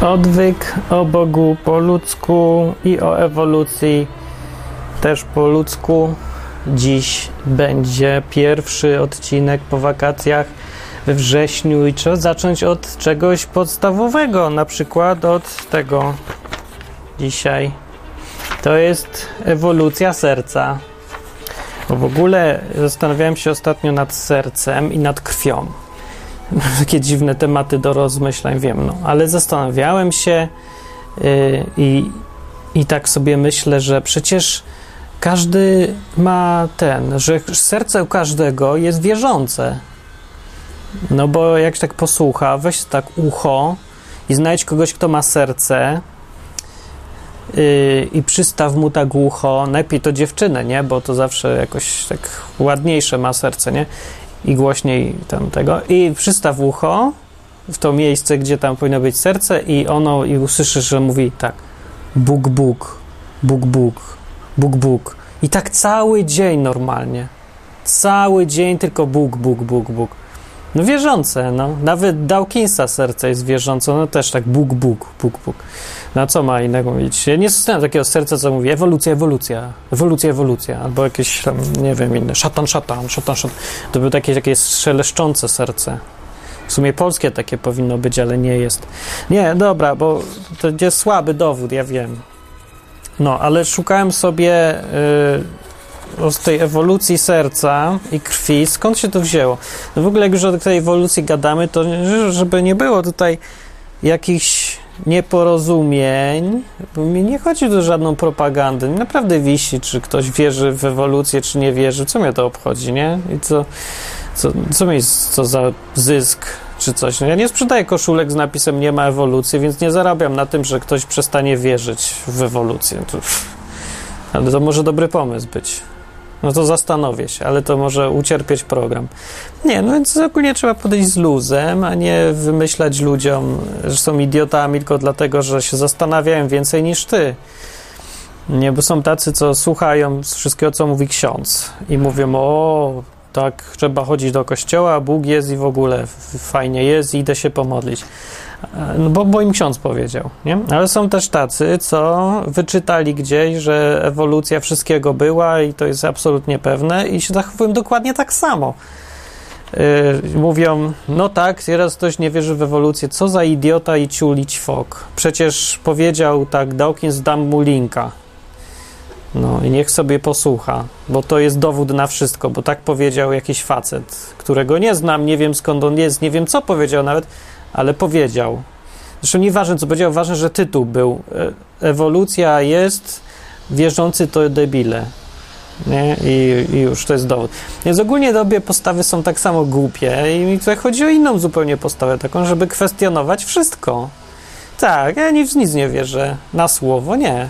Odwyk o Bogu po ludzku i o ewolucji też po ludzku. Dziś będzie pierwszy odcinek po wakacjach we wrześniu i trzeba zacząć od czegoś podstawowego, na przykład od tego dzisiaj. To jest ewolucja serca. Bo w ogóle zastanawiałem się ostatnio nad sercem i nad krwią. Takie dziwne tematy do rozmyślań, wiem, no. ale zastanawiałem się yy, i, i tak sobie myślę, że przecież każdy ma ten, że serce u każdego jest wierzące. No bo jak się tak posłucha, weź tak ucho i znajdź kogoś, kto ma serce yy, i przystaw mu tak ucho, najlepiej to dziewczynę, nie? Bo to zawsze jakoś tak ładniejsze ma serce, nie? I głośniej tam tego. I przystaw ucho w to miejsce, gdzie tam powinno być serce i ono, i usłyszysz, że mówi tak Bóg, Bóg, Bóg, Bóg, Bóg, Bóg. I tak cały dzień normalnie. Cały dzień tylko Bóg, Bóg, Bóg, Bóg. No wierzące, no. Nawet Dawkinsa serce jest wierzące, no też tak Bóg, Bóg, Bóg, Bóg. No co ma innego mówić? Ja nie słyszałem takiego serca, co mówi ewolucja, ewolucja, ewolucja, ewolucja, albo jakieś tam, nie wiem, inne, szatan, szatan, szatan, szatan. To było takie, takie szeleszczące serce. W sumie polskie takie powinno być, ale nie jest. Nie, dobra, bo to jest słaby dowód, ja wiem. No, ale szukałem sobie yy, z tej ewolucji serca i krwi, skąd się to wzięło. No w ogóle, jak już o tej ewolucji gadamy, to żeby nie było tutaj jakichś nieporozumień, mi nie chodzi o żadną propagandę. Mi naprawdę wisi, czy ktoś wierzy w ewolucję, czy nie wierzy. Co mnie to obchodzi, nie? I co, co, co mi co za zysk, czy coś. No ja nie sprzedaję koszulek z napisem nie ma ewolucji, więc nie zarabiam na tym, że ktoś przestanie wierzyć w ewolucję. To, ale to może dobry pomysł być. No to zastanowię się, ale to może ucierpieć program. Nie, no więc ogólnie trzeba podejść z luzem, a nie wymyślać ludziom, że są idiotami tylko dlatego, że się zastanawiają więcej niż ty. Nie, bo są tacy, co słuchają wszystkiego, co mówi ksiądz i mówią, o, tak, trzeba chodzić do kościoła, Bóg jest i w ogóle fajnie jest, idę się pomodlić. No bo, bo im ksiądz powiedział, nie? Ale są też tacy, co wyczytali gdzieś, że ewolucja wszystkiego była i to jest absolutnie pewne i się zachowują dokładnie tak samo. Yy, mówią, no tak, teraz ktoś nie wierzy w ewolucję, co za idiota i ciulić fok. Przecież powiedział tak Dawkins, dam mu linka. No i niech sobie posłucha, bo to jest dowód na wszystko, bo tak powiedział jakiś facet, którego nie znam, nie wiem skąd on jest, nie wiem co powiedział nawet, ale powiedział. Zresztą nieważne co powiedział, ważne, że tytuł był Ewolucja jest, wierzący to debile. Nie? I, I, już to jest dowód. Więc ogólnie obie postawy są tak samo głupie i mi tutaj chodzi o inną zupełnie postawę, taką, żeby kwestionować wszystko. Tak, ja nic, nic nie wierzę na słowo, nie.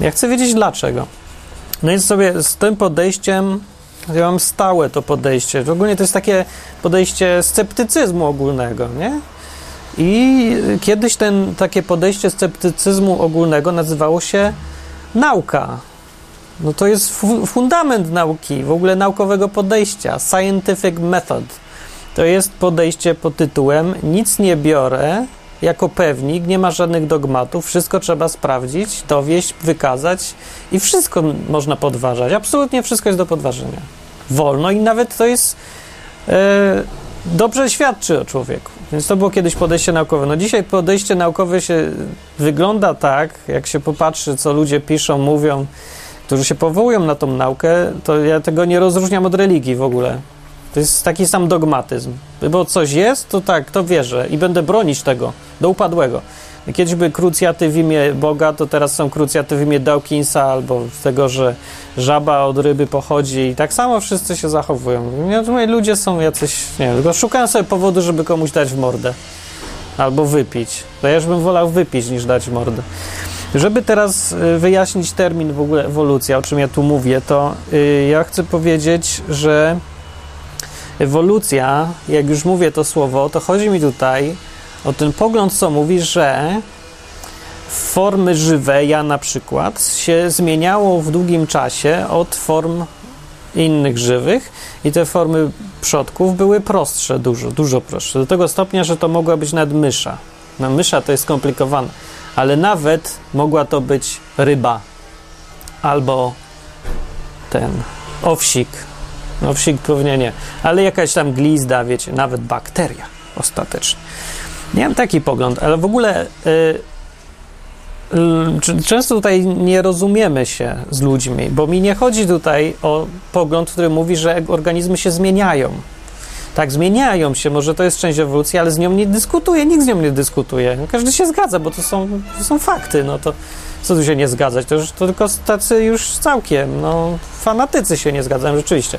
Ja chcę wiedzieć dlaczego. No i sobie z tym podejściem, ja mam stałe to podejście. Ogólnie to jest takie podejście sceptycyzmu ogólnego, nie? I kiedyś ten, takie podejście sceptycyzmu ogólnego nazywało się nauka. No to jest fu fundament nauki, w ogóle naukowego podejścia. Scientific method. To jest podejście pod tytułem nic nie biorę jako pewnik, nie ma żadnych dogmatów, wszystko trzeba sprawdzić, dowieść, wykazać i wszystko można podważać. Absolutnie wszystko jest do podważenia. Wolno i nawet to jest e, dobrze świadczy o człowieku. Więc to było kiedyś podejście naukowe. No dzisiaj podejście naukowe się wygląda tak, jak się popatrzy, co ludzie piszą, mówią, którzy się powołują na tą naukę, to ja tego nie rozróżniam od religii w ogóle. To jest taki sam dogmatyzm. Bo coś jest, to tak, to wierzę i będę bronić tego do upadłego. Kiedyś były krucjaty w imię Boga, to teraz są krucjaty w imię Dawkinsa albo tego, że żaba od ryby pochodzi i tak samo wszyscy się zachowują. Ja, ludzie są jacyś, nie wiem, tylko szukają sobie powodu, żeby komuś dać w mordę albo wypić. To ja już bym wolał wypić niż dać mordę. Żeby teraz wyjaśnić termin w ogóle ewolucja, o czym ja tu mówię, to yy, ja chcę powiedzieć, że ewolucja, jak już mówię to słowo, to chodzi mi tutaj o ten pogląd, co mówi, że formy żywe, ja na przykład, się zmieniało w długim czasie od form innych żywych i te formy przodków były prostsze, dużo, dużo prostsze. Do tego stopnia, że to mogła być nawet mysza. No, mysza to jest skomplikowane, ale nawet mogła to być ryba albo ten owsik. Owsik pewnie nie, ale jakaś tam glizda, wiecie, nawet bakteria ostatecznie. Nie mam taki pogląd, ale w ogóle y, często tutaj nie rozumiemy się z ludźmi, bo mi nie chodzi tutaj o pogląd, który mówi, że organizmy się zmieniają. Tak, zmieniają się, może to jest część ewolucji, ale z nią nie dyskutuje, nikt z nią nie dyskutuje. Każdy się zgadza, bo to są, to są fakty, no to co tu się nie zgadzać? To już to tylko tacy już całkiem, no fanatycy się nie zgadzają rzeczywiście.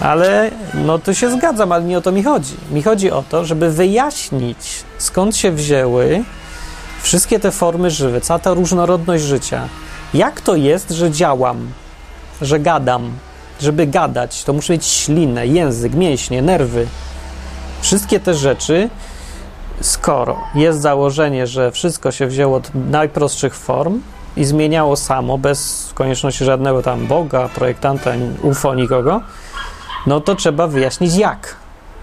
Ale no to się zgadzam, ale nie o to mi chodzi. Mi chodzi o to, żeby wyjaśnić, skąd się wzięły wszystkie te formy żywe, cała ta różnorodność życia. Jak to jest, że działam, że gadam, żeby gadać, to muszę mieć ślinę, język, mięśnie, nerwy. Wszystkie te rzeczy, skoro jest założenie, że wszystko się wzięło od najprostszych form i zmieniało samo, bez konieczności żadnego tam Boga, projektanta, UFO, nikogo, no to trzeba wyjaśnić jak.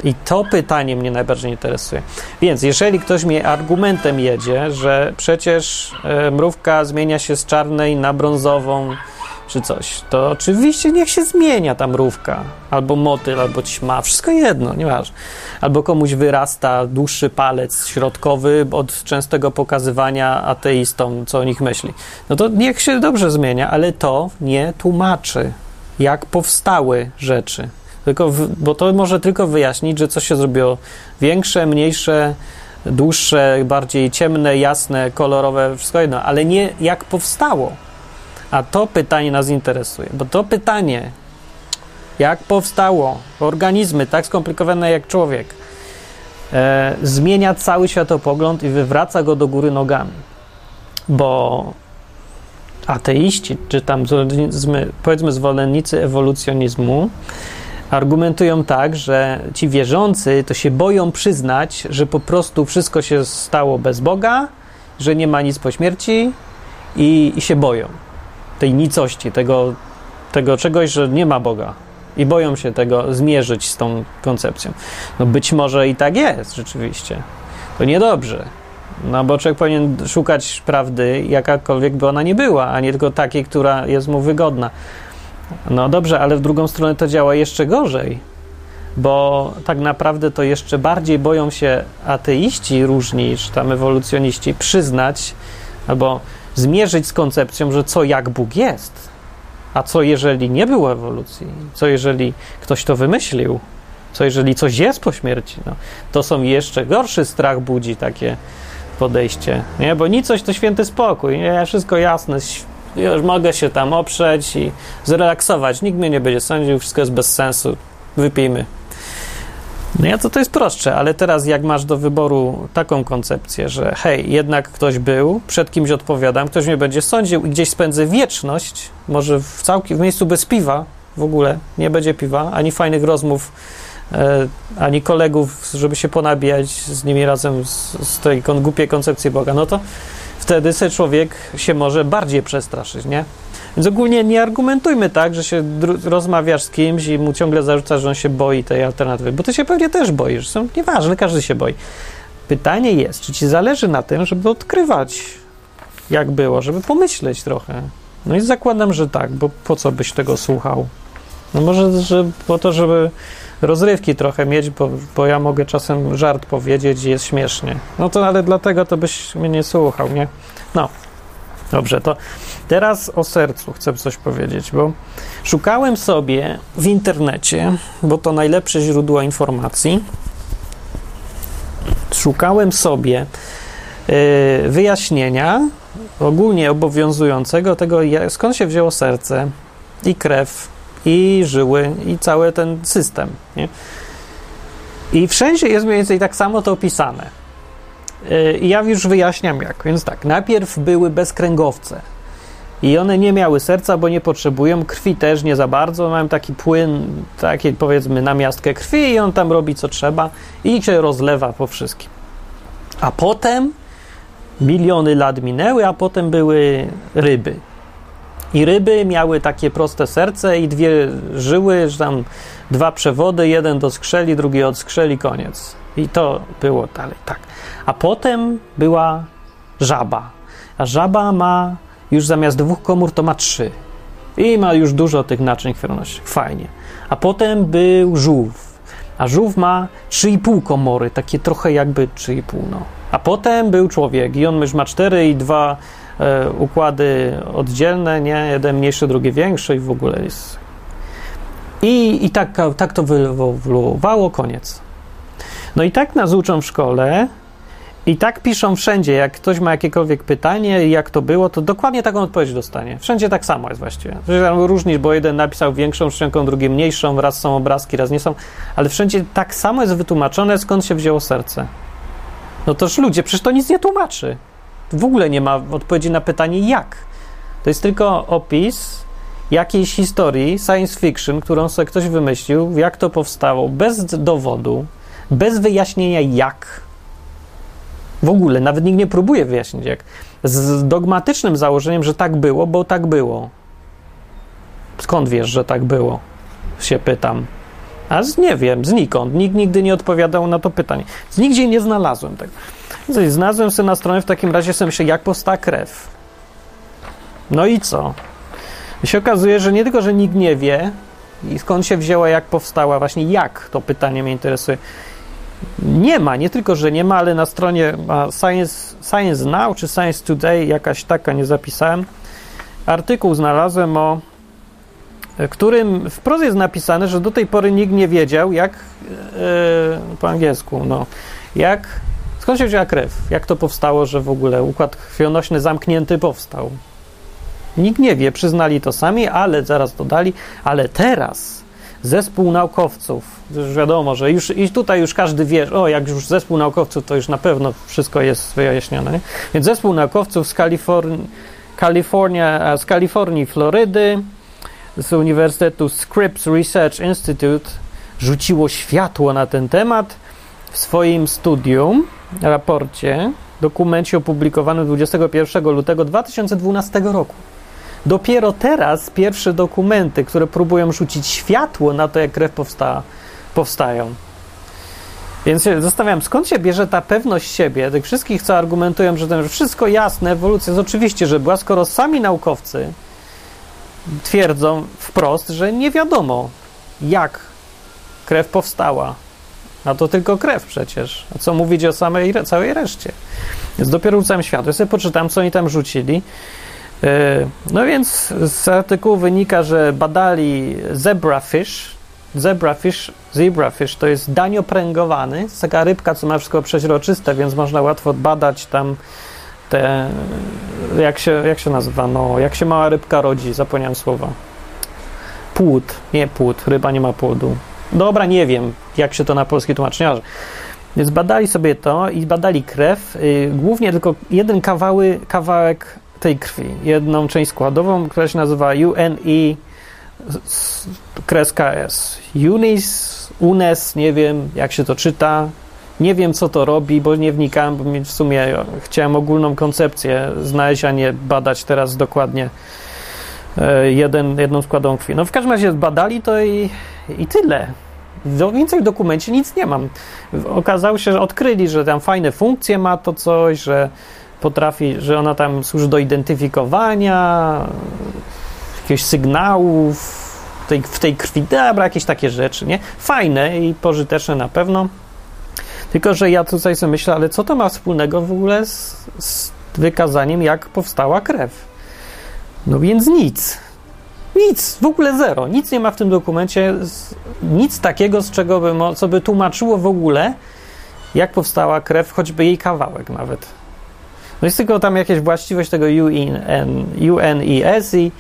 I to pytanie mnie najbardziej interesuje. Więc jeżeli ktoś mnie argumentem jedzie, że przecież e, mrówka zmienia się z czarnej na brązową, czy coś, to oczywiście niech się zmienia ta mrówka, albo motyl, albo ćma, wszystko jedno, nieważne. Albo komuś wyrasta dłuższy palec środkowy od częstego pokazywania ateistom, co o nich myśli. No to niech się dobrze zmienia, ale to nie tłumaczy, jak powstały rzeczy. Tylko w, bo to może tylko wyjaśnić, że coś się zrobiło większe, mniejsze, dłuższe, bardziej ciemne, jasne, kolorowe, wszystko jedno, ale nie jak powstało. A to pytanie nas interesuje, bo to pytanie, jak powstało organizmy tak skomplikowane jak człowiek, e, zmienia cały światopogląd i wywraca go do góry nogami. Bo ateiści, czy tam powiedzmy zwolennicy ewolucjonizmu, argumentują tak, że ci wierzący to się boją przyznać, że po prostu wszystko się stało bez Boga, że nie ma nic po śmierci i, i się boją tej nicości, tego, tego czegoś, że nie ma Boga. I boją się tego zmierzyć z tą koncepcją. No być może i tak jest rzeczywiście. To niedobrze. No bo człowiek powinien szukać prawdy, jakakolwiek by ona nie była, a nie tylko takiej, która jest mu wygodna. No dobrze, ale w drugą stronę to działa jeszcze gorzej, bo tak naprawdę to jeszcze bardziej boją się ateiści różni, czy tam ewolucjoniści, przyznać albo zmierzyć z koncepcją, że co jak Bóg jest. A co jeżeli nie było ewolucji? Co jeżeli ktoś to wymyślił? Co jeżeli coś jest po śmierci? No, to są jeszcze gorszy strach budzi takie podejście, nie? Bo nicość to święty spokój, nie? Wszystko jasne, już mogę się tam oprzeć i zrelaksować. Nikt mnie nie będzie sądził, wszystko jest bez sensu. Wypijmy. No ja to to jest prostsze, ale teraz jak masz do wyboru taką koncepcję, że hej, jednak ktoś był, przed kimś odpowiadam, ktoś mnie będzie sądził i gdzieś spędzę wieczność, może w całkiem w miejscu bez piwa w ogóle, nie będzie piwa, ani fajnych rozmów, e, ani kolegów, żeby się ponabijać z nimi razem z, z tej głupiej koncepcji Boga, no to wtedy se człowiek się może bardziej przestraszyć, nie? Więc ogólnie nie argumentujmy tak, że się rozmawiasz z kimś i mu ciągle zarzucasz, że on się boi tej alternatywy, bo ty się pewnie też boisz. Są nieważne, każdy się boi. Pytanie jest, czy ci zależy na tym, żeby odkrywać, jak było, żeby pomyśleć trochę. No i zakładam, że tak, bo po co byś tego słuchał? No może że po to, żeby rozrywki trochę mieć, bo, bo ja mogę czasem żart powiedzieć i jest śmiesznie. No to ale dlatego to byś mnie nie słuchał, nie? No, dobrze, to teraz o sercu chcę coś powiedzieć, bo szukałem sobie w internecie, bo to najlepsze źródło informacji, szukałem sobie yy, wyjaśnienia ogólnie obowiązującego tego, skąd się wzięło serce i krew i żyły, i cały ten system. Nie? I wszędzie jest mniej więcej tak samo to opisane. Y, I ja już wyjaśniam jak. Więc tak, najpierw były bezkręgowce. I one nie miały serca, bo nie potrzebują krwi też nie za bardzo. Mają taki płyn, takie powiedzmy namiastkę krwi, i on tam robi co trzeba i się rozlewa po wszystkim. A potem miliony lat minęły, a potem były ryby. I ryby miały takie proste serce i dwie żyły, że tam dwa przewody, jeden do skrzeli, drugi od skrzeli, koniec. I to było dalej, tak. A potem była żaba. A żaba ma już zamiast dwóch komór to ma trzy. I ma już dużo tych naczyń krwionośnych. Fajnie. A potem był żółw. A żółw ma 3,5 komory, takie trochę jakby 3,5, no. A potem był człowiek i on już ma cztery i dwa e, układy oddzielne, nie? Jeden mniejszy, drugi większy i w ogóle jest... I, i tak, tak to wyewoluowało, koniec. No i tak nas uczą w szkole, i tak piszą wszędzie, jak ktoś ma jakiekolwiek pytanie, jak to było, to dokładnie taką odpowiedź dostanie. Wszędzie tak samo jest właściwie. Różnić, bo jeden napisał większą szczęką, drugi mniejszą, raz są obrazki, raz nie są, ale wszędzie tak samo jest wytłumaczone, skąd się wzięło serce. No toż ludzie, przecież to nic nie tłumaczy. W ogóle nie ma odpowiedzi na pytanie jak. To jest tylko opis jakiejś historii, science fiction, którą sobie ktoś wymyślił, jak to powstało, bez dowodu, bez wyjaśnienia jak w ogóle, nawet nikt nie próbuje wyjaśnić, jak. Z dogmatycznym założeniem, że tak było, bo tak było. Skąd wiesz, że tak było? Się pytam. A z, nie wiem, znikąd. Nikt nigdy nie odpowiadał na to pytanie. Nigdzie nie znalazłem tego. Znalazłem sobie na stronie w takim razie sobie myślę, jak powstała krew. No i co? I się okazuje, że nie tylko, że nikt nie wie i skąd się wzięła, jak powstała, właśnie jak to pytanie mnie interesuje. Nie ma, nie tylko, że nie ma, ale na stronie Science, Science Now czy Science Today, jakaś taka, nie zapisałem, artykuł znalazłem o którym wprost jest napisane, że do tej pory nikt nie wiedział, jak e, po angielsku, no, jak skąd się wzięła krew, jak to powstało, że w ogóle układ krwionośny zamknięty powstał. Nikt nie wie, przyznali to sami, ale zaraz dodali, ale teraz zespół naukowców, już wiadomo, że już i tutaj już każdy wie, o jak już zespół naukowców, to już na pewno wszystko jest wyjaśnione. Nie? Więc zespół naukowców z Kalifornii, Kalifornia, z Kalifornii, Florydy, z Uniwersytetu Scripps Research Institute rzuciło światło na ten temat w swoim studium, raporcie, dokumencie opublikowanym 21 lutego 2012 roku. Dopiero teraz pierwsze dokumenty, które próbują rzucić światło na to, jak krew powsta, powstają. Więc się zastanawiam, skąd się bierze ta pewność siebie, tych wszystkich, co argumentują, że to wszystko jasne, ewolucja jest oczywiście, że była, skoro sami naukowcy twierdzą wprost, że nie wiadomo, jak krew powstała. A to tylko krew przecież. A co mówić o samej, całej reszcie? Więc dopiero rzucam światło. Ja sobie poczytam, co oni tam rzucili. E, no więc z artykułu wynika, że badali zebrafish. Zebrafish, zebrafish to jest daniopręgowany. To jest taka rybka, co ma wszystko przeźroczyste, więc można łatwo badać tam te, jak się, jak się nazywa, no, jak się mała rybka rodzi, zapomniałem słowa. Płód, nie płód, ryba nie ma płodu. Dobra, nie wiem, jak się to na polski tłumaczy. Więc badali sobie to i badali krew, yy, głównie tylko jeden kawały, kawałek tej krwi. Jedną część składową, która się nazywa UNI kreska S. UNIS, UNES, nie wiem jak się to czyta, nie wiem co to robi, bo nie wnikałem, bo w sumie chciałem ogólną koncepcję znaleźć, a nie badać teraz dokładnie e, jeden, jedną składową krwi. No w każdym razie badali to i, i tyle. Więcej w dokumencie nic nie mam. Okazało się, że odkryli, że tam fajne funkcje ma to coś, że potrafi, że ona tam służy do identyfikowania jakiegoś sygnałów tej, w tej krwi, dobra, jakieś takie rzeczy, nie? Fajne i pożyteczne na pewno. Tylko, że ja tutaj sobie myślę, ale co to ma wspólnego w ogóle z, z wykazaniem, jak powstała krew? No więc nic. Nic, w ogóle zero. Nic nie ma w tym dokumencie, nic takiego, z czego by, co by tłumaczyło w ogóle, jak powstała krew, choćby jej kawałek nawet. No jest tylko tam jakaś właściwość tego UNES i,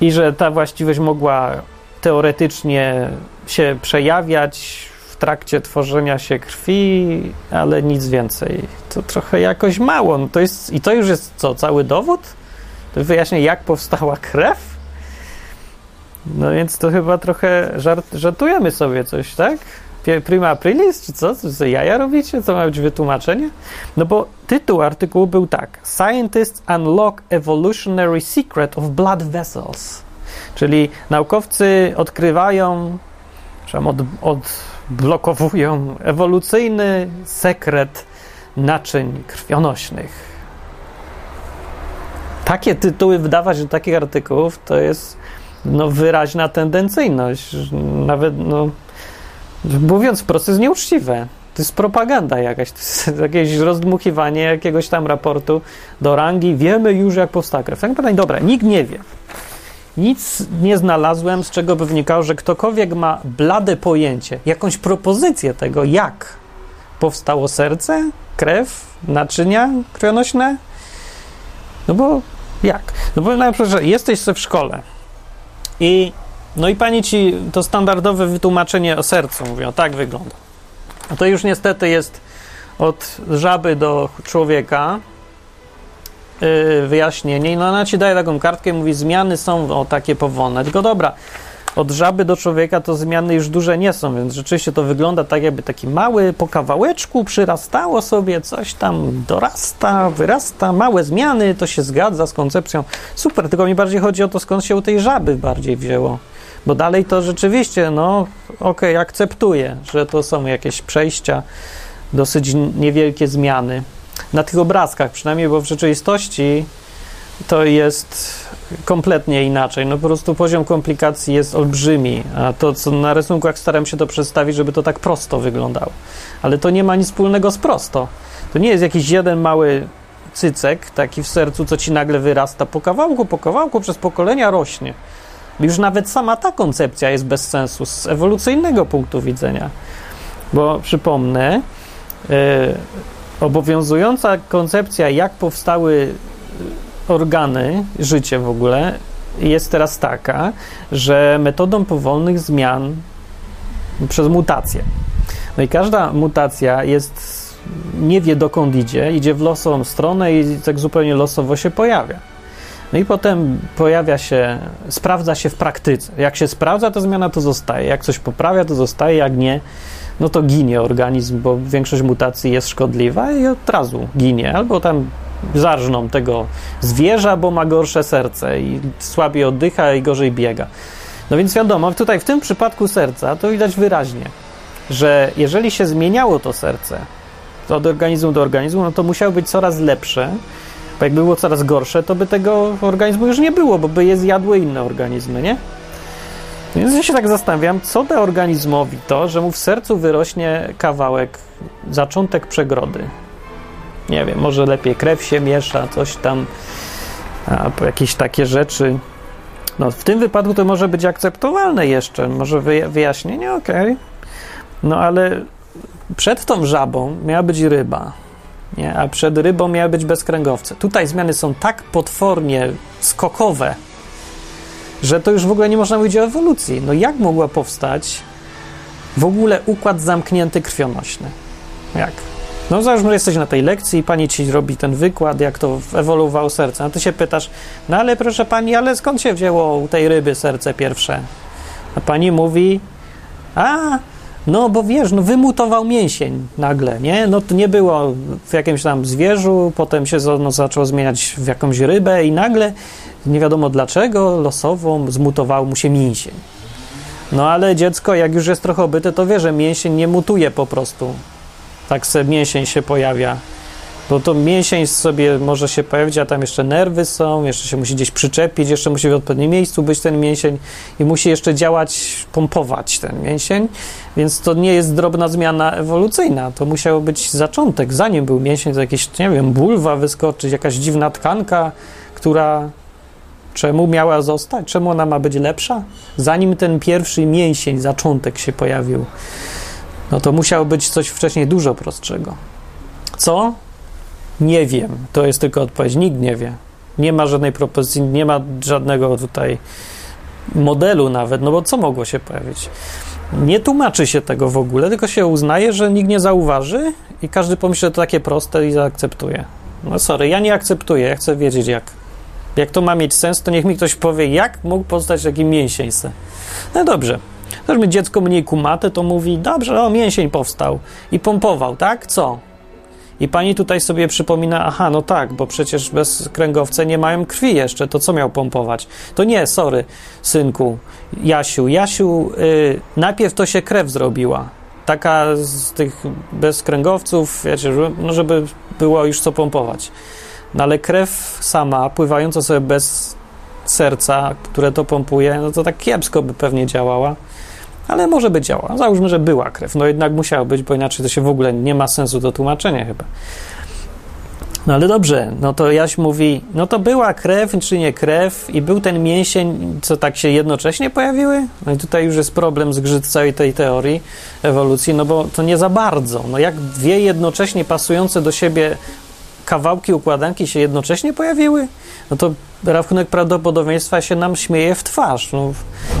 i że ta właściwość mogła teoretycznie się przejawiać w trakcie tworzenia się krwi, ale nic więcej. To trochę jakoś mało. No to jest, I to już jest co, cały dowód? To wyjaśnia, jak powstała krew? No więc to chyba trochę żart, żartujemy sobie coś, tak? Prima Aprilis, czy co? Co jaja robicie? Co ma być wytłumaczenie? No bo tytuł artykułu był tak. Scientists unlock evolutionary secret of blood vessels. Czyli naukowcy odkrywają, od, od blokowują ewolucyjny sekret naczyń krwionośnych. Takie tytuły wydawać do takich artykułów to jest no, wyraźna tendencyjność. Nawet, no, mówiąc wprost, jest nieuczciwe. To jest propaganda jakaś, to jest jakieś rozdmuchiwanie jakiegoś tam raportu do rangi. Wiemy już, jak powstała krew. Tak naprawdę, dobra, nikt nie wie. Nic nie znalazłem, z czego by wynikało, że ktokolwiek ma blade pojęcie, jakąś propozycję tego, jak powstało serce, krew, naczynia krwionośne. No bo jak? No bo na przykład, że jesteś w szkole i no i pani ci to standardowe wytłumaczenie o sercu mówi, o tak wygląda. A to już niestety jest od żaby do człowieka yy, wyjaśnienie. I no ona ci daje taką kartkę i mówi, zmiany są o takie powolne. Tylko dobra, od żaby do człowieka to zmiany już duże nie są, więc rzeczywiście to wygląda tak, jakby taki mały po kawałeczku przyrastało sobie, coś tam dorasta, wyrasta, małe zmiany, to się zgadza z koncepcją. Super, tylko mi bardziej chodzi o to, skąd się u tej żaby bardziej wzięło. Bo dalej to rzeczywiście, no okej, okay, akceptuję, że to są jakieś przejścia, dosyć niewielkie zmiany. Na tych obrazkach przynajmniej, bo w rzeczywistości to jest kompletnie inaczej. No po prostu poziom komplikacji jest olbrzymi, a to, co na rysunkach staram się to przedstawić, żeby to tak prosto wyglądało. Ale to nie ma nic wspólnego z prosto. To nie jest jakiś jeden mały cycek, taki w sercu, co ci nagle wyrasta po kawałku, po kawałku, przez pokolenia rośnie. Już nawet sama ta koncepcja jest bez sensu z ewolucyjnego punktu widzenia. Bo przypomnę, yy, obowiązująca koncepcja, jak powstały organy, życie w ogóle, jest teraz taka, że metodą powolnych zmian przez mutację. No i każda mutacja jest, nie wie dokąd idzie, idzie w losową stronę i tak zupełnie losowo się pojawia. No i potem pojawia się, sprawdza się w praktyce. Jak się sprawdza, to zmiana to zostaje. Jak coś poprawia, to zostaje, jak nie, no to ginie organizm, bo większość mutacji jest szkodliwa i od razu ginie. Albo tam zarżną tego zwierza, bo ma gorsze serce i słabiej oddycha i gorzej biega. No więc wiadomo, tutaj w tym przypadku serca to widać wyraźnie, że jeżeli się zmieniało to serce od organizmu do organizmu, no to musiało być coraz lepsze, bo jakby było coraz gorsze, to by tego organizmu już nie było, bo by je zjadły inne organizmy, nie? Więc ja się tak zastanawiam, co da organizmowi to, że mu w sercu wyrośnie kawałek, zaczątek przegrody nie wiem, może lepiej krew się miesza, coś tam, jakieś takie rzeczy. No, w tym wypadku to może być akceptowalne jeszcze, może wyjaśnienie, okej. Okay. No ale przed tą żabą miała być ryba, nie? a przed rybą miały być bezkręgowce. Tutaj zmiany są tak potwornie skokowe, że to już w ogóle nie można mówić o ewolucji. No jak mogła powstać w ogóle układ zamknięty krwionośny? Jak? No załóżmy, że jesteś na tej lekcji i pani ci robi ten wykład, jak to ewoluowało serce. A ty się pytasz, no ale proszę pani, ale skąd się wzięło u tej ryby serce pierwsze? A pani mówi, a, no bo wiesz, no wymutował mięsień nagle, nie? No to nie było w jakimś tam zwierzu, potem się no, zaczęło zmieniać w jakąś rybę i nagle, nie wiadomo dlaczego, losowo zmutował mu się mięsień. No ale dziecko, jak już jest trochę obyte, to wie, że mięsień nie mutuje po prostu tak se mięsień się pojawia. Bo to mięsień sobie może się pojawić, a tam jeszcze nerwy są, jeszcze się musi gdzieś przyczepić, jeszcze musi w odpowiednim miejscu być ten mięsień i musi jeszcze działać, pompować ten mięsień, więc to nie jest drobna zmiana ewolucyjna. To musiał być zaczątek. Zanim był mięsień, to jakieś, nie wiem, bulwa wyskoczyć, jakaś dziwna tkanka, która Czemu miała zostać? Czemu ona ma być lepsza? Zanim ten pierwszy mięsień, zaczątek się pojawił, no to musiało być coś wcześniej dużo prostszego. Co? Nie wiem. To jest tylko odpowiedź. Nikt nie wie. Nie ma żadnej propozycji, nie ma żadnego tutaj modelu nawet, no bo co mogło się pojawić? Nie tłumaczy się tego w ogóle, tylko się uznaje, że nikt nie zauważy i każdy pomyśli, że to takie proste i zaakceptuje. No sorry, ja nie akceptuję, ja chcę wiedzieć jak. Jak to ma mieć sens, to niech mi ktoś powie, jak mógł powstać taki mięsień. No dobrze, Weźmy dziecko mniej kumate, to mówi, dobrze, o, mięsień powstał i pompował, tak? Co? I pani tutaj sobie przypomina, aha, no tak, bo przecież bez kręgowce nie mają krwi jeszcze, to co miał pompować? To nie, sorry, synku, Jasiu. Jasiu, yy, najpierw to się krew zrobiła, taka z tych bezkręgowców, wiecie, no żeby było już co pompować. No ale krew sama, pływająca sobie bez serca, które to pompuje, no to tak kiepsko by pewnie działała. Ale może by działała. Załóżmy, że była krew. No jednak musiała być, bo inaczej to się w ogóle nie ma sensu do tłumaczenia chyba. No ale dobrze, no to Jaś mówi, no to była krew, czy nie krew i był ten mięsień, co tak się jednocześnie pojawiły? No i tutaj już jest problem z całej tej teorii ewolucji, no bo to nie za bardzo. No jak dwie jednocześnie pasujące do siebie kawałki układanki się jednocześnie pojawiły, no to rachunek prawdopodobieństwa się nam śmieje w twarz. No,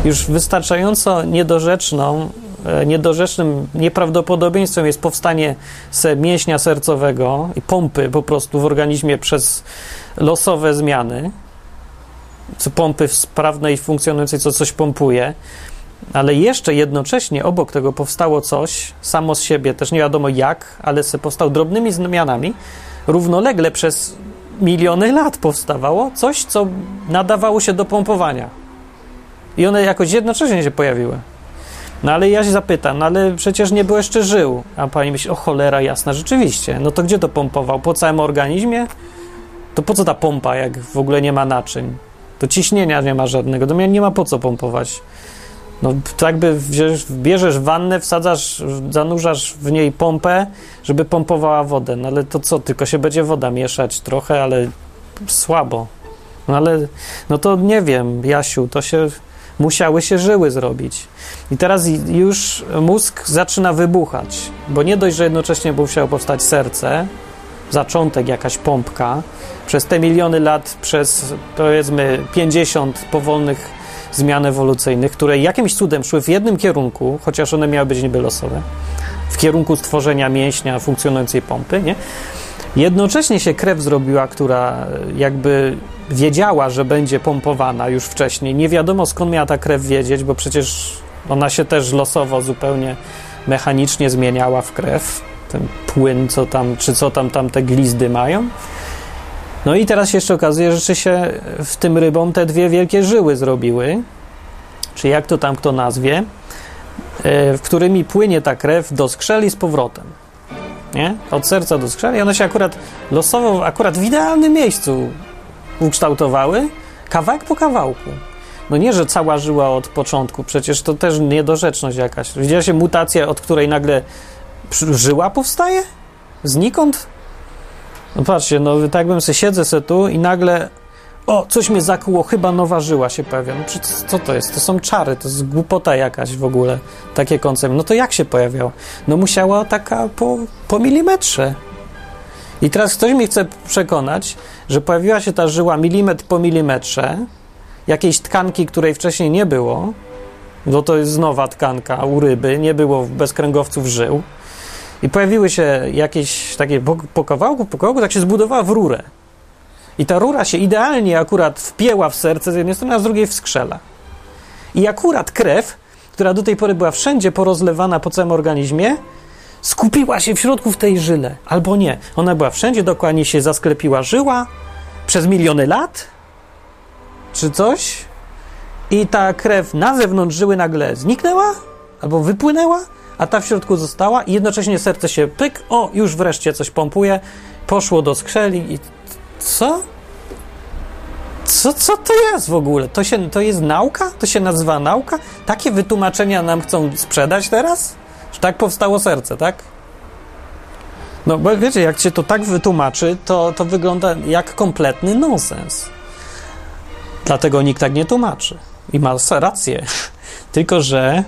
już wystarczająco niedorzeczną, e, niedorzecznym nieprawdopodobieństwem jest powstanie se mięśnia sercowego i pompy po prostu w organizmie przez losowe zmiany, pompy sprawnej, funkcjonującej, co coś pompuje, ale jeszcze jednocześnie obok tego powstało coś, samo z siebie, też nie wiadomo jak, ale powstał drobnymi zmianami, równolegle przez miliony lat powstawało coś, co nadawało się do pompowania. I one jakoś jednocześnie się pojawiły. No ale ja się zapytam, no ale przecież nie było jeszcze żył. A pani myśli, o cholera jasna, rzeczywiście. No to gdzie to pompował? Po całym organizmie? To po co ta pompa, jak w ogóle nie ma naczyń? To ciśnienia nie ma żadnego, to nie ma po co pompować. No, tak by bierzesz, wannę, wsadzasz, zanurzasz w niej pompę, żeby pompowała wodę. No ale to co, tylko się będzie woda mieszać trochę, ale słabo. No ale, no to nie wiem, Jasiu, to się, musiały się żyły zrobić. I teraz już mózg zaczyna wybuchać, bo nie dość, że jednocześnie musiało powstać serce, zaczątek, jakaś pompka, przez te miliony lat, przez powiedzmy 50 powolnych zmian ewolucyjnych, które jakimś cudem szły w jednym kierunku, chociaż one miały być niby losowe, w kierunku stworzenia mięśnia funkcjonującej pompy, nie? Jednocześnie się krew zrobiła, która jakby wiedziała, że będzie pompowana już wcześniej. Nie wiadomo skąd miała ta krew wiedzieć, bo przecież ona się też losowo zupełnie mechanicznie zmieniała w krew. Ten płyn, co tam, czy co tam, tam te glizdy mają. No i teraz się jeszcze okazuje, że się w tym rybom te dwie wielkie żyły zrobiły, czy jak to tam kto nazwie, e, w którymi płynie ta krew do skrzeli z powrotem. Nie? Od serca do skrzeli. One się akurat losowo, akurat w idealnym miejscu ukształtowały, kawałek po kawałku. No nie, że cała żyła od początku, przecież to też niedorzeczność jakaś. Widziała się mutacja, od której nagle żyła powstaje? Znikąd? No patrzcie, no tak bym sobie siedzę se tu i nagle o, coś mnie zakuło, chyba nowa żyła się pojawia. No co to jest? To są czary, to jest głupota jakaś w ogóle, takie koncepty. No to jak się pojawiał? No musiała taka po, po milimetrze. I teraz ktoś mi chce przekonać, że pojawiła się ta żyła milimetr po milimetrze, jakiejś tkanki, której wcześniej nie było, bo to jest nowa tkanka u ryby, nie było bezkręgowców żył, i pojawiły się jakieś takie po, po kawałku, po kawałku, tak się zbudowała w rurę. I ta rura się idealnie akurat wpięła w serce z jednej strony, a z drugiej w skrzela. I akurat krew, która do tej pory była wszędzie porozlewana po całym organizmie, skupiła się w środku w tej żyle. Albo nie. Ona była wszędzie, dokładnie się zasklepiła żyła przez miliony lat, czy coś. I ta krew na zewnątrz żyły nagle zniknęła, albo wypłynęła, a ta w środku została i jednocześnie serce się pyk, o, już wreszcie coś pompuje, poszło do skrzeli i co? Co, co to jest w ogóle? To, się, to jest nauka? To się nazywa nauka? Takie wytłumaczenia nam chcą sprzedać teraz? Że tak powstało serce, tak? No bo wiecie, jak się to tak wytłumaczy, to, to wygląda jak kompletny nonsens. Dlatego nikt tak nie tłumaczy. I ma rację. Tylko, że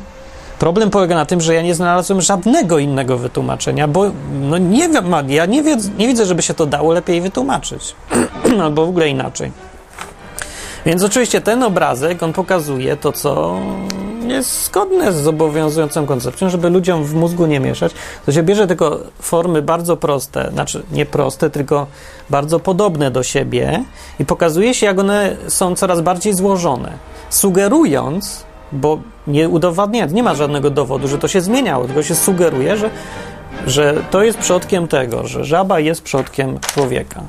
Problem polega na tym, że ja nie znalazłem żadnego innego wytłumaczenia, bo no nie wiem, ja nie, wie, nie widzę, żeby się to dało lepiej wytłumaczyć. Albo w ogóle inaczej. Więc oczywiście ten obrazek, on pokazuje to, co jest zgodne z obowiązującą koncepcją, żeby ludziom w mózgu nie mieszać. To się bierze tylko formy bardzo proste, znaczy nie proste, tylko bardzo podobne do siebie i pokazuje się, jak one są coraz bardziej złożone, sugerując, bo nie udowadnia, nie ma żadnego dowodu, że to się zmieniało, tylko się sugeruje, że, że to jest przodkiem tego, że żaba jest przodkiem człowieka.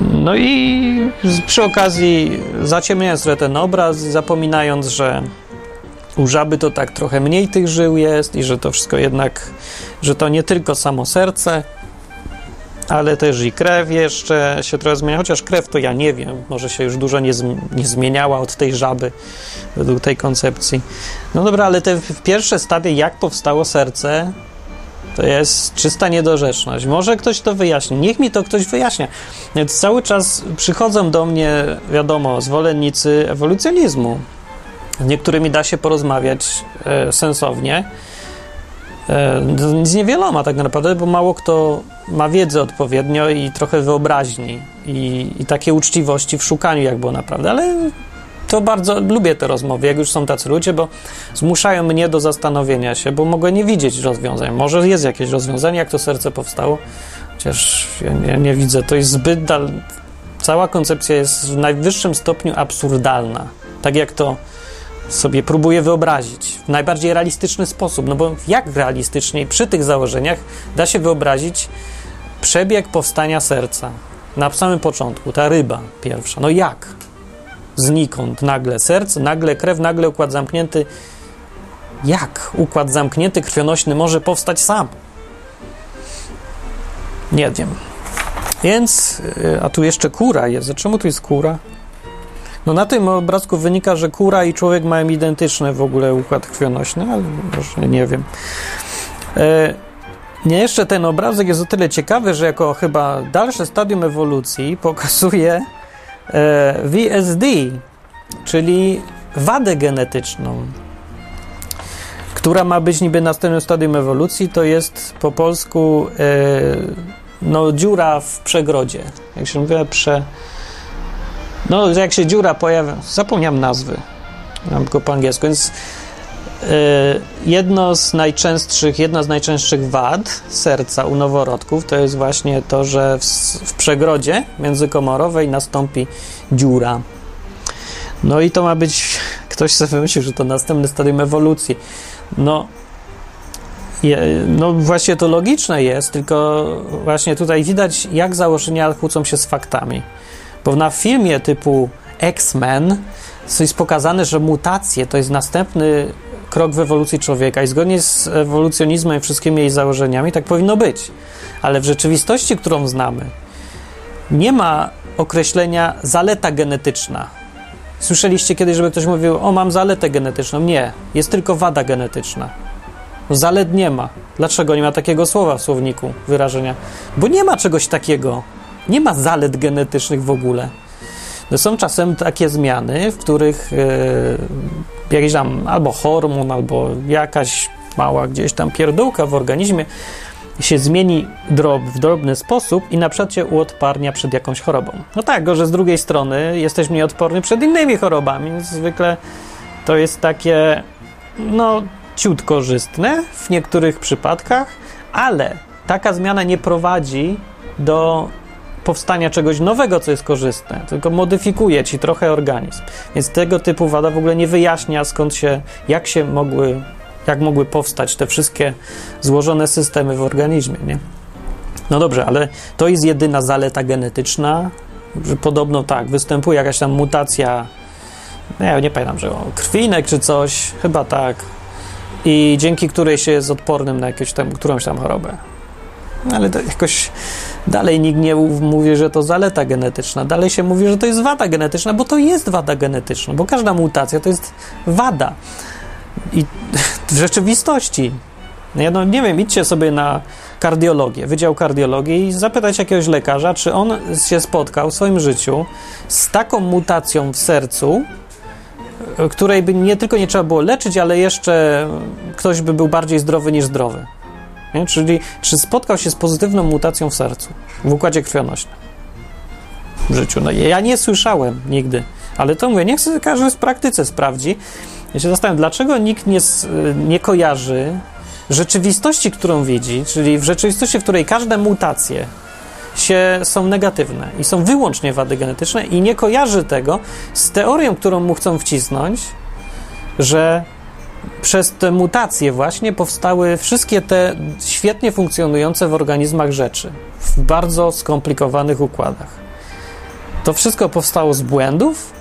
No i przy okazji zaciemniając trochę ten obraz, zapominając, że U żaby to tak trochę mniej tych żył jest i że to wszystko jednak, że to nie tylko samo serce, ale też i krew jeszcze się trochę zmienia, chociaż krew to ja nie wiem, może się już dużo nie, nie zmieniała od tej żaby według tej koncepcji. No dobra, ale te pierwsze stadie, jak powstało serce, to jest czysta niedorzeczność. Może ktoś to wyjaśni. Niech mi to ktoś wyjaśnia. Więc cały czas przychodzą do mnie, wiadomo, zwolennicy ewolucjonizmu. Z niektórymi da się porozmawiać e, sensownie. E, z niewieloma tak naprawdę, bo mało kto ma wiedzę odpowiednio i trochę wyobraźni i, i takiej uczciwości w szukaniu, jak było naprawdę, ale to bardzo lubię te rozmowy, jak już są tacy ludzie, bo zmuszają mnie do zastanowienia się, bo mogę nie widzieć rozwiązań. Może jest jakieś rozwiązanie, jak to serce powstało, chociaż ja, ja nie widzę. To jest zbyt dal... Cała koncepcja jest w najwyższym stopniu absurdalna. Tak jak to sobie próbuję wyobrazić w najbardziej realistyczny sposób. No bo jak realistycznie przy tych założeniach da się wyobrazić przebieg powstania serca na samym początku, ta ryba pierwsza. No jak? Znikąd nagle serce, nagle krew, nagle układ zamknięty. Jak układ zamknięty krwionośny może powstać sam? Nie wiem. Więc, y, a tu jeszcze kura jest. Czemu tu jest kura? No na tym obrazku wynika, że kura i człowiek mają identyczny w ogóle układ krwionośny, ale może nie wiem. E, nie, jeszcze ten obrazek jest o tyle ciekawy, że jako chyba dalsze stadium ewolucji pokazuje e, VSD, czyli wadę genetyczną, która ma być niby następnym stadium ewolucji, to jest po polsku e, no, dziura w przegrodzie. Jak się mówi, prze no, jak się dziura pojawia, zapomniałem nazwy, mam go po angielsku, więc yy, jedno z najczęstszych, jedna z najczęstszych wad serca u noworodków to jest właśnie to, że w, w przegrodzie międzykomorowej nastąpi dziura. No i to ma być, ktoś sobie wymyślił, że to następny stadium ewolucji. No, je, no właśnie to logiczne jest, tylko właśnie tutaj widać, jak założenia kłócą się z faktami. Bo na filmie typu X-Men jest pokazane, że mutacje to jest następny krok w ewolucji człowieka i zgodnie z ewolucjonizmem i wszystkimi jej założeniami tak powinno być. Ale w rzeczywistości, którą znamy, nie ma określenia zaleta genetyczna. Słyszeliście kiedyś, żeby ktoś mówił, o mam zaletę genetyczną? Nie, jest tylko wada genetyczna. Zalet nie ma. Dlaczego nie ma takiego słowa w słowniku, wyrażenia? Bo nie ma czegoś takiego. Nie ma zalet genetycznych w ogóle. No są czasem takie zmiany, w których e, jakiś tam albo hormon, albo jakaś mała gdzieś tam pierdółka w organizmie się zmieni drob, w drobny sposób i na przykład się uodparnia przed jakąś chorobą. No tak, że z drugiej strony jesteś mniej odporny przed innymi chorobami, zwykle to jest takie, no, ciut korzystne w niektórych przypadkach, ale taka zmiana nie prowadzi do powstania czegoś nowego, co jest korzystne, tylko modyfikuje ci trochę organizm. Więc tego typu wada w ogóle nie wyjaśnia, skąd się, jak się mogły, jak mogły powstać te wszystkie złożone systemy w organizmie, nie? No dobrze, ale to jest jedyna zaleta genetyczna, że podobno tak, występuje jakaś tam mutacja, no ja nie pamiętam, że krwinek czy coś, chyba tak, i dzięki której się jest odpornym na jakąś tam, którąś tam chorobę. Ale to jakoś dalej nikt nie mówi, że to zaleta genetyczna. Dalej się mówi, że to jest wada genetyczna, bo to jest wada genetyczna, bo każda mutacja to jest wada. I w rzeczywistości. Ja no nie wiem, idźcie sobie na kardiologię, Wydział Kardiologii i zapytać jakiegoś lekarza, czy on się spotkał w swoim życiu z taką mutacją w sercu, której by nie tylko nie trzeba było leczyć, ale jeszcze ktoś by był bardziej zdrowy niż zdrowy. Nie? Czyli czy spotkał się z pozytywną mutacją w sercu, w układzie krwionośnym w życiu? No, ja nie słyszałem nigdy, ale to mówię, niech każdy w praktyce sprawdzi. Ja się zastanawiam, dlaczego nikt nie, nie kojarzy rzeczywistości, którą widzi, czyli w rzeczywistości, w której każde mutacje się, są negatywne i są wyłącznie wady genetyczne i nie kojarzy tego z teorią, którą mu chcą wcisnąć, że przez te mutacje właśnie powstały wszystkie te świetnie funkcjonujące w organizmach rzeczy w bardzo skomplikowanych układach. To wszystko powstało z błędów,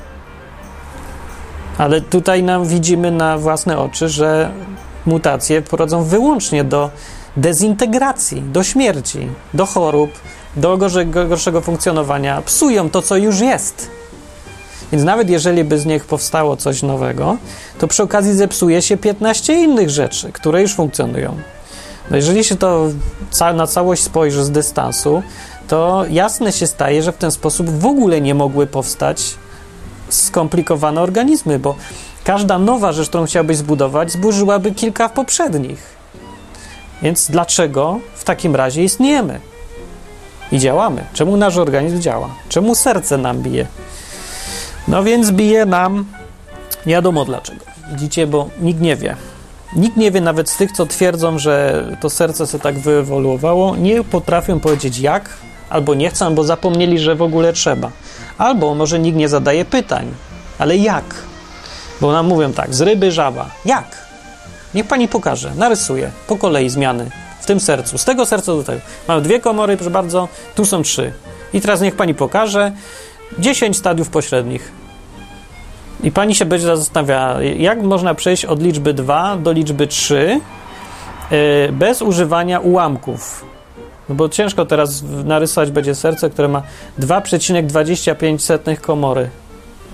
Ale tutaj nam widzimy na własne oczy, że mutacje prowadzą wyłącznie do dezintegracji, do śmierci, do chorób, do gorszego, funkcjonowania. Psują to, co już jest. Więc nawet jeżeli by z nich powstało coś nowego, to przy okazji zepsuje się 15 innych rzeczy, które już funkcjonują. No jeżeli się to na całość spojrzy z dystansu, to jasne się staje, że w ten sposób w ogóle nie mogły powstać skomplikowane organizmy, bo każda nowa rzecz, którą chciałbyś zbudować, zburzyłaby kilka poprzednich. Więc dlaczego w takim razie istniejemy i działamy? Czemu nasz organizm działa? Czemu serce nam bije? No więc bije nam nie wiadomo dlaczego. Widzicie, bo nikt nie wie. Nikt nie wie, nawet z tych, co twierdzą, że to serce się tak wyewoluowało, nie potrafią powiedzieć jak, albo nie chcą, albo zapomnieli, że w ogóle trzeba. Albo może nikt nie zadaje pytań, ale jak? Bo nam mówią tak, z ryby żaba. Jak? Niech pani pokaże, narysuje po kolei zmiany w tym sercu, z tego serca do tego. Mamy dwie komory, proszę bardzo, tu są trzy. I teraz niech pani pokaże 10 stadiów pośrednich. I pani się będzie zastanawiała, jak można przejść od liczby 2 do liczby 3 yy, bez używania ułamków. No bo ciężko teraz narysować będzie serce, które ma 2,25 komory,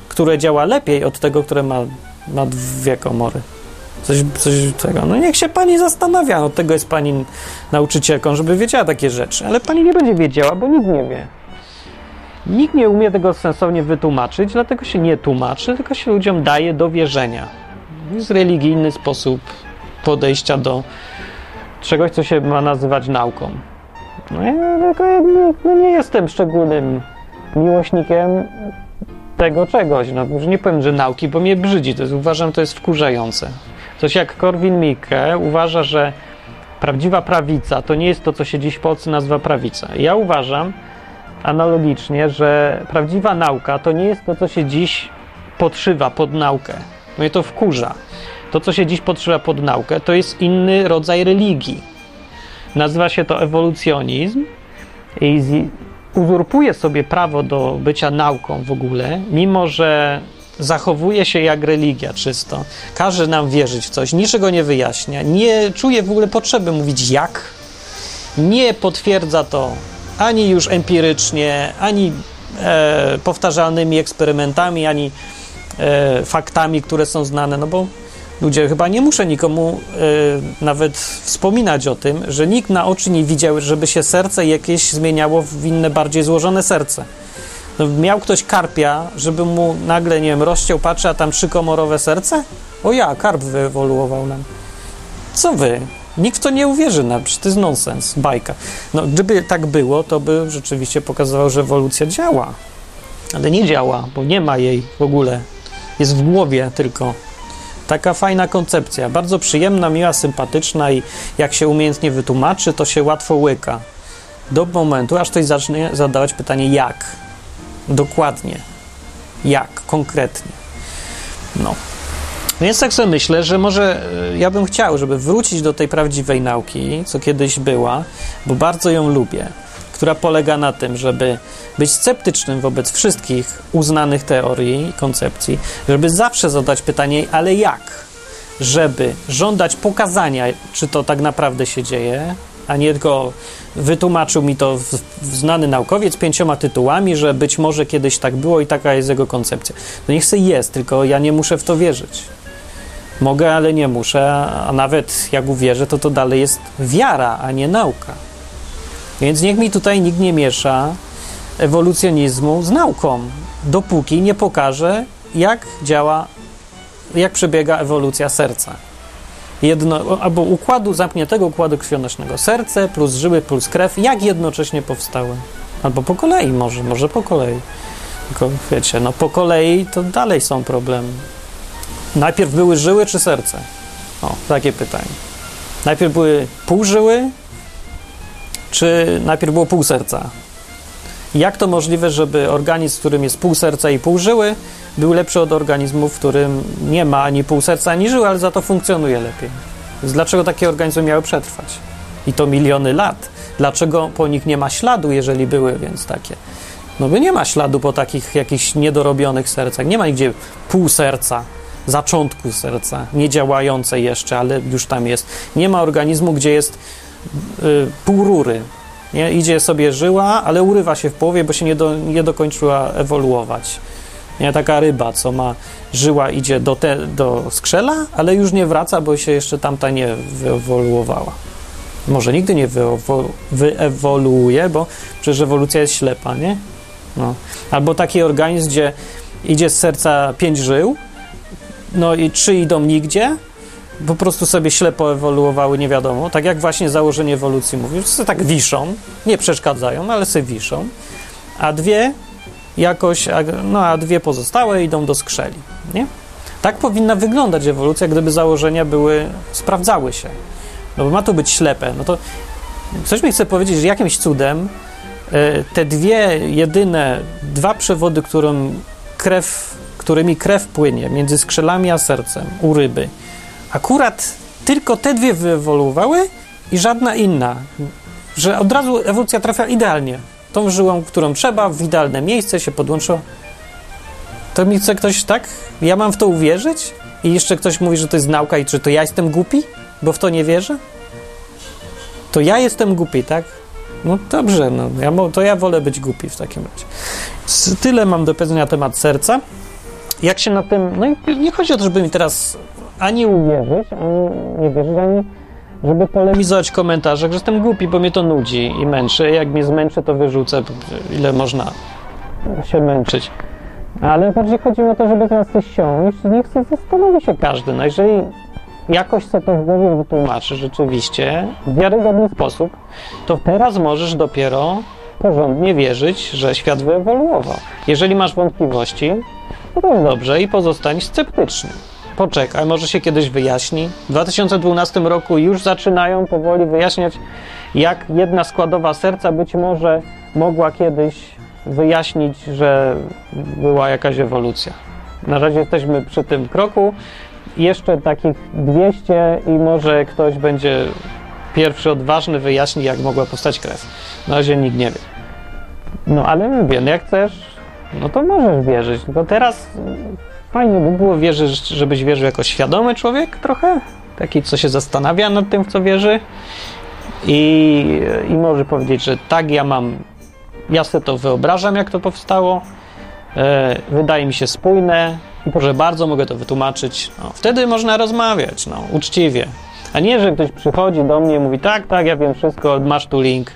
które działa lepiej od tego, które ma, ma dwie komory. Coś, coś tego. No niech się pani zastanawia. Od tego jest pani nauczycielką, żeby wiedziała takie rzeczy. Ale pani nie będzie wiedziała, bo nikt nie wie. Nikt nie umie tego sensownie wytłumaczyć, dlatego się nie tłumaczy, tylko się ludziom daje do wierzenia. Jest religijny sposób podejścia do czegoś, co się ma nazywać nauką. No ja no nie jestem szczególnym miłośnikiem tego czegoś. No, już nie powiem, że nauki, bo mnie brzydzi. To jest, uważam, to jest wkurzające. Coś jak Korwin Mikke uważa, że prawdziwa prawica to nie jest to, co się dziś w Polsce nazywa prawica. Ja uważam analogicznie, że prawdziwa nauka to nie jest to, co się dziś podszywa pod naukę. Mnie to wkurza. To, co się dziś podszywa pod naukę, to jest inny rodzaj religii. Nazywa się to ewolucjonizm i uzurpuje sobie prawo do bycia nauką w ogóle, mimo że zachowuje się jak religia czysto, każe nam wierzyć w coś, niczego nie wyjaśnia, nie czuje w ogóle potrzeby mówić jak, nie potwierdza to ani już empirycznie, ani e, powtarzalnymi eksperymentami, ani e, faktami, które są znane, no bo ludzie chyba nie muszę nikomu e, nawet wspominać o tym, że nikt na oczy nie widział, żeby się serce jakieś zmieniało w inne, bardziej złożone serce. No, miał ktoś karpia, żeby mu nagle, nie wiem, rozciął, patrzy, a tam trzykomorowe serce? O ja, karp wyewoluował nam. Co wy? Nikt w to nie uwierzy, przecież to jest nonsens, bajka. No, gdyby tak było, to by rzeczywiście pokazywał, że ewolucja działa. Ale nie działa, bo nie ma jej w ogóle. Jest w głowie tylko. Taka fajna koncepcja, bardzo przyjemna, miła, sympatyczna i jak się umiejętnie wytłumaczy, to się łatwo łyka. Do momentu, aż ktoś zacznie zadawać pytanie jak. Dokładnie. Jak, konkretnie. No. Więc tak sobie myślę, że może e, ja bym chciał, żeby wrócić do tej prawdziwej nauki, co kiedyś była, bo bardzo ją lubię, która polega na tym, żeby być sceptycznym wobec wszystkich uznanych teorii i koncepcji, żeby zawsze zadać pytanie, ale jak? Żeby żądać pokazania, czy to tak naprawdę się dzieje, a nie tylko wytłumaczył mi to znany naukowiec pięcioma tytułami, że być może kiedyś tak było i taka jest jego koncepcja. No niech sobie jest, tylko ja nie muszę w to wierzyć. Mogę, ale nie muszę, a nawet jak uwierzę, to to dalej jest wiara, a nie nauka. Więc niech mi tutaj nikt nie miesza ewolucjonizmu z nauką, dopóki nie pokaże, jak działa, jak przebiega ewolucja serca. Jedno, albo układu, zamkniętego układu krwionośnego. Serce plus żyły plus krew, jak jednocześnie powstały. Albo po kolei może, może po kolei. Tylko wiecie, no po kolei to dalej są problemy. Najpierw były żyły czy serce? O, takie pytanie. Najpierw były pół żyły, czy najpierw było pół serca? Jak to możliwe, żeby organizm, w którym jest pół serca i pół żyły, był lepszy od organizmu, w którym nie ma ani pół serca, ani żyły, ale za to funkcjonuje lepiej? Więc dlaczego takie organizmy miały przetrwać? I to miliony lat. Dlaczego po nich nie ma śladu, jeżeli były więc takie? No by nie ma śladu po takich jakichś niedorobionych sercach. Nie ma nigdzie pół serca zaczątku serca, nie działające jeszcze, ale już tam jest. Nie ma organizmu, gdzie jest y, pół rury. Nie? Idzie sobie żyła, ale urywa się w połowie, bo się nie, do, nie dokończyła ewoluować. Nie? Taka ryba, co ma żyła, idzie do, te, do skrzela, ale już nie wraca, bo się jeszcze tamta nie wyewoluowała. Może nigdy nie wyewoluuje, bo przecież ewolucja jest ślepa, nie? No. Albo taki organizm, gdzie idzie z serca pięć żył, no i trzy idą nigdzie, po prostu sobie ślepo ewoluowały, nie wiadomo. Tak jak właśnie założenie ewolucji mówi, że tak wiszą, nie przeszkadzają, ale sobie wiszą, a dwie jakoś, no a dwie pozostałe idą do skrzeli, nie? Tak powinna wyglądać ewolucja, gdyby założenia były, sprawdzały się. No bo ma to być ślepe. No to coś mi chce powiedzieć, że jakimś cudem e, te dwie jedyne, dwa przewody, którym krew, którymi krew płynie między skrzelami a sercem u ryby, akurat tylko te dwie wyewoluowały i żadna inna. Że od razu ewolucja trafia idealnie. Tą żyłą, którą trzeba, w idealne miejsce się podłączyło. To mi chce ktoś tak? Ja mam w to uwierzyć? I jeszcze ktoś mówi, że to jest nauka i czy to ja jestem głupi, bo w to nie wierzę? To ja jestem głupi, tak? No dobrze, no, ja, to ja wolę być głupi w takim razie. Tyle mam do powiedzenia na temat serca. Jak się na tym. No i nie chodzi o to, żeby mi teraz ani uwierzyć, ani nie wierzyć, ani żeby polemizować w komentarzach, że jestem głupi, bo mnie to nudzi i męczy. Jak mnie zmęczy, to wyrzucę, ile można się męczyć. Ale bardziej chodzi o to, żeby teraz coś siąść niech sobie zastanowi się każdy. No jeżeli jakoś sobie to w głowie wytłumaczy rzeczywiście w wiarygodny sposób, to teraz możesz dopiero porządnie wierzyć, że świat wyewoluował. Jeżeli masz wątpliwości, dobrze i pozostań sceptyczny. Poczekaj, może się kiedyś wyjaśni. W 2012 roku już zaczynają powoli wyjaśniać, jak jedna składowa serca być może mogła kiedyś wyjaśnić, że była jakaś ewolucja. Na razie jesteśmy przy tym kroku. Jeszcze takich 200 i może ktoś będzie pierwszy odważny wyjaśni, jak mogła powstać krew. Na razie nikt nie wie. No ale mówię, no jak chcesz, no to możesz wierzyć. Tylko teraz fajnie by było wierzyć, żebyś wierzył jako świadomy człowiek trochę, taki, co się zastanawia nad tym, w co wierzy i, i może powiedzieć, że tak, ja mam, ja sobie to wyobrażam, jak to powstało, e, wydaje mi się spójne i proszę bardzo, mogę to wytłumaczyć. No, wtedy można rozmawiać, no, uczciwie. A nie, że ktoś przychodzi do mnie i mówi, tak, tak, ja wiem wszystko, masz tu link,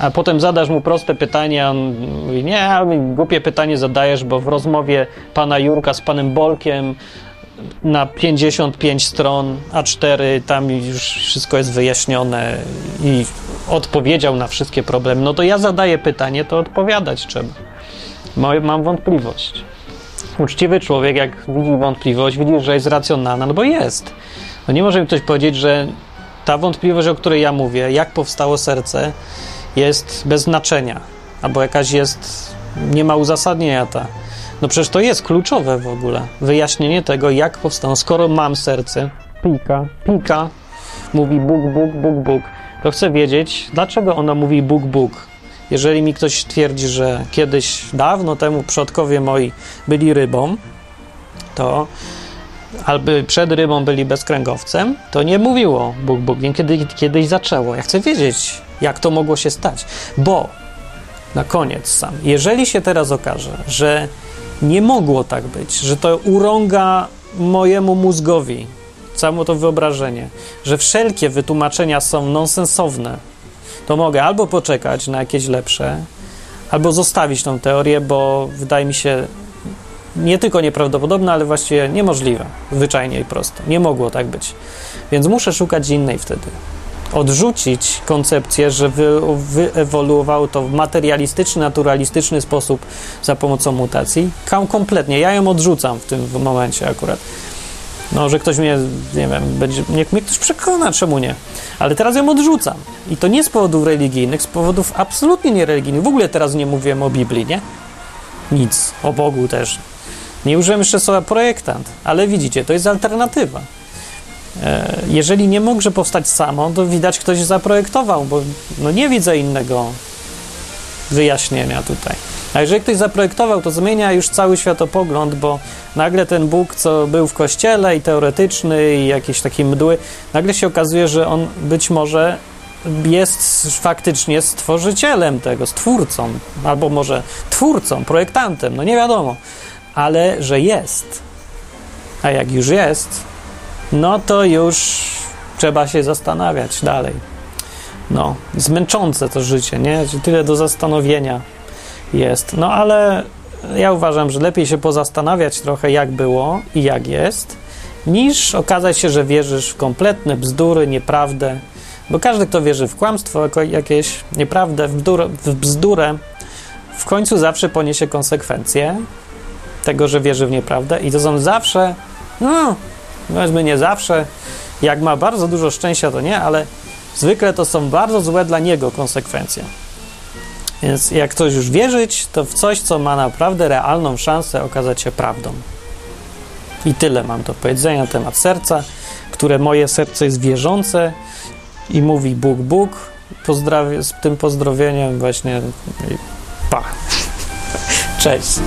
a potem zadasz mu proste pytanie, a on mówi, nie, głupie pytanie zadajesz, bo w rozmowie pana Jurka z panem Bolkiem na 55 stron A4 tam już wszystko jest wyjaśnione i odpowiedział na wszystkie problemy. No to ja zadaję pytanie, to odpowiadać trzeba. Mam wątpliwość. Uczciwy człowiek, jak widzi wątpliwość, widzi, że jest racjonalna, no bo jest. No nie może mi ktoś powiedzieć, że ta wątpliwość, o której ja mówię, jak powstało serce, jest bez znaczenia, albo jakaś jest, nie ma uzasadnienia ta. No przecież to jest kluczowe w ogóle, wyjaśnienie tego, jak powstało. Skoro mam serce, pika, pika, mówi Bóg, Bóg, Bóg, Bóg, to chcę wiedzieć, dlaczego ona mówi Bóg, Bóg. Jeżeli mi ktoś twierdzi, że kiedyś, dawno temu przodkowie moi byli rybą, to albo przed rybą byli bezkręgowcem, to nie mówiło Bóg, Bóg. Kiedy kiedyś zaczęło. Ja chcę wiedzieć, jak to mogło się stać. Bo na koniec sam, jeżeli się teraz okaże, że nie mogło tak być, że to urąga mojemu mózgowi, samo to wyobrażenie, że wszelkie wytłumaczenia są nonsensowne, to mogę albo poczekać na jakieś lepsze, albo zostawić tą teorię, bo wydaje mi się nie tylko nieprawdopodobne, ale właściwie niemożliwe, zwyczajnie i prosto. Nie mogło tak być. Więc muszę szukać innej wtedy odrzucić koncepcję, że wy, wyewoluowało to w materialistyczny, naturalistyczny sposób za pomocą mutacji. Kompletnie. Ja ją odrzucam w tym momencie akurat. No, że ktoś mnie, nie wiem, będzie, niech mnie ktoś przekona, czemu nie. Ale teraz ją odrzucam. I to nie z powodów religijnych, z powodów absolutnie niereligijnych. W ogóle teraz nie mówiłem o Biblii, nie? Nic. O Bogu też. Nie użyłem jeszcze słowa projektant, ale widzicie, to jest alternatywa. E, jeżeli nie może powstać samo, to widać ktoś zaprojektował, bo no nie widzę innego wyjaśnienia tutaj. A jeżeli ktoś zaprojektował, to zmienia już cały światopogląd, bo nagle ten Bóg, co był w kościele i teoretyczny i jakiś taki mdły, nagle się okazuje, że on być może jest faktycznie stworzycielem tego, stwórcą, albo może twórcą, projektantem, no nie wiadomo, ale że jest. A jak już jest, no to już trzeba się zastanawiać dalej. No, zmęczące to życie, nie? Tyle do zastanowienia jest. No ale ja uważam, że lepiej się pozastanawiać trochę, jak było i jak jest, niż okazać się, że wierzysz w kompletne bzdury, nieprawdę. Bo każdy, kto wierzy w kłamstwo, jakieś nieprawdę, w bzdurę, w bzdurę, w końcu zawsze poniesie konsekwencje tego, że wierzy w nieprawdę. I to są zawsze, no, powiedzmy nie zawsze, jak ma bardzo dużo szczęścia, to nie, ale zwykle to są bardzo złe dla niego konsekwencje. Więc jak ktoś już wierzyć, to w coś, co ma naprawdę realną szansę okazać się prawdą. I tyle mam do powiedzenia na temat serca, które moje serce jest wierzące i mówi Bóg, Bóg. Pozdrawiam z tym pozdrowieniem właśnie. Pa. Cześć.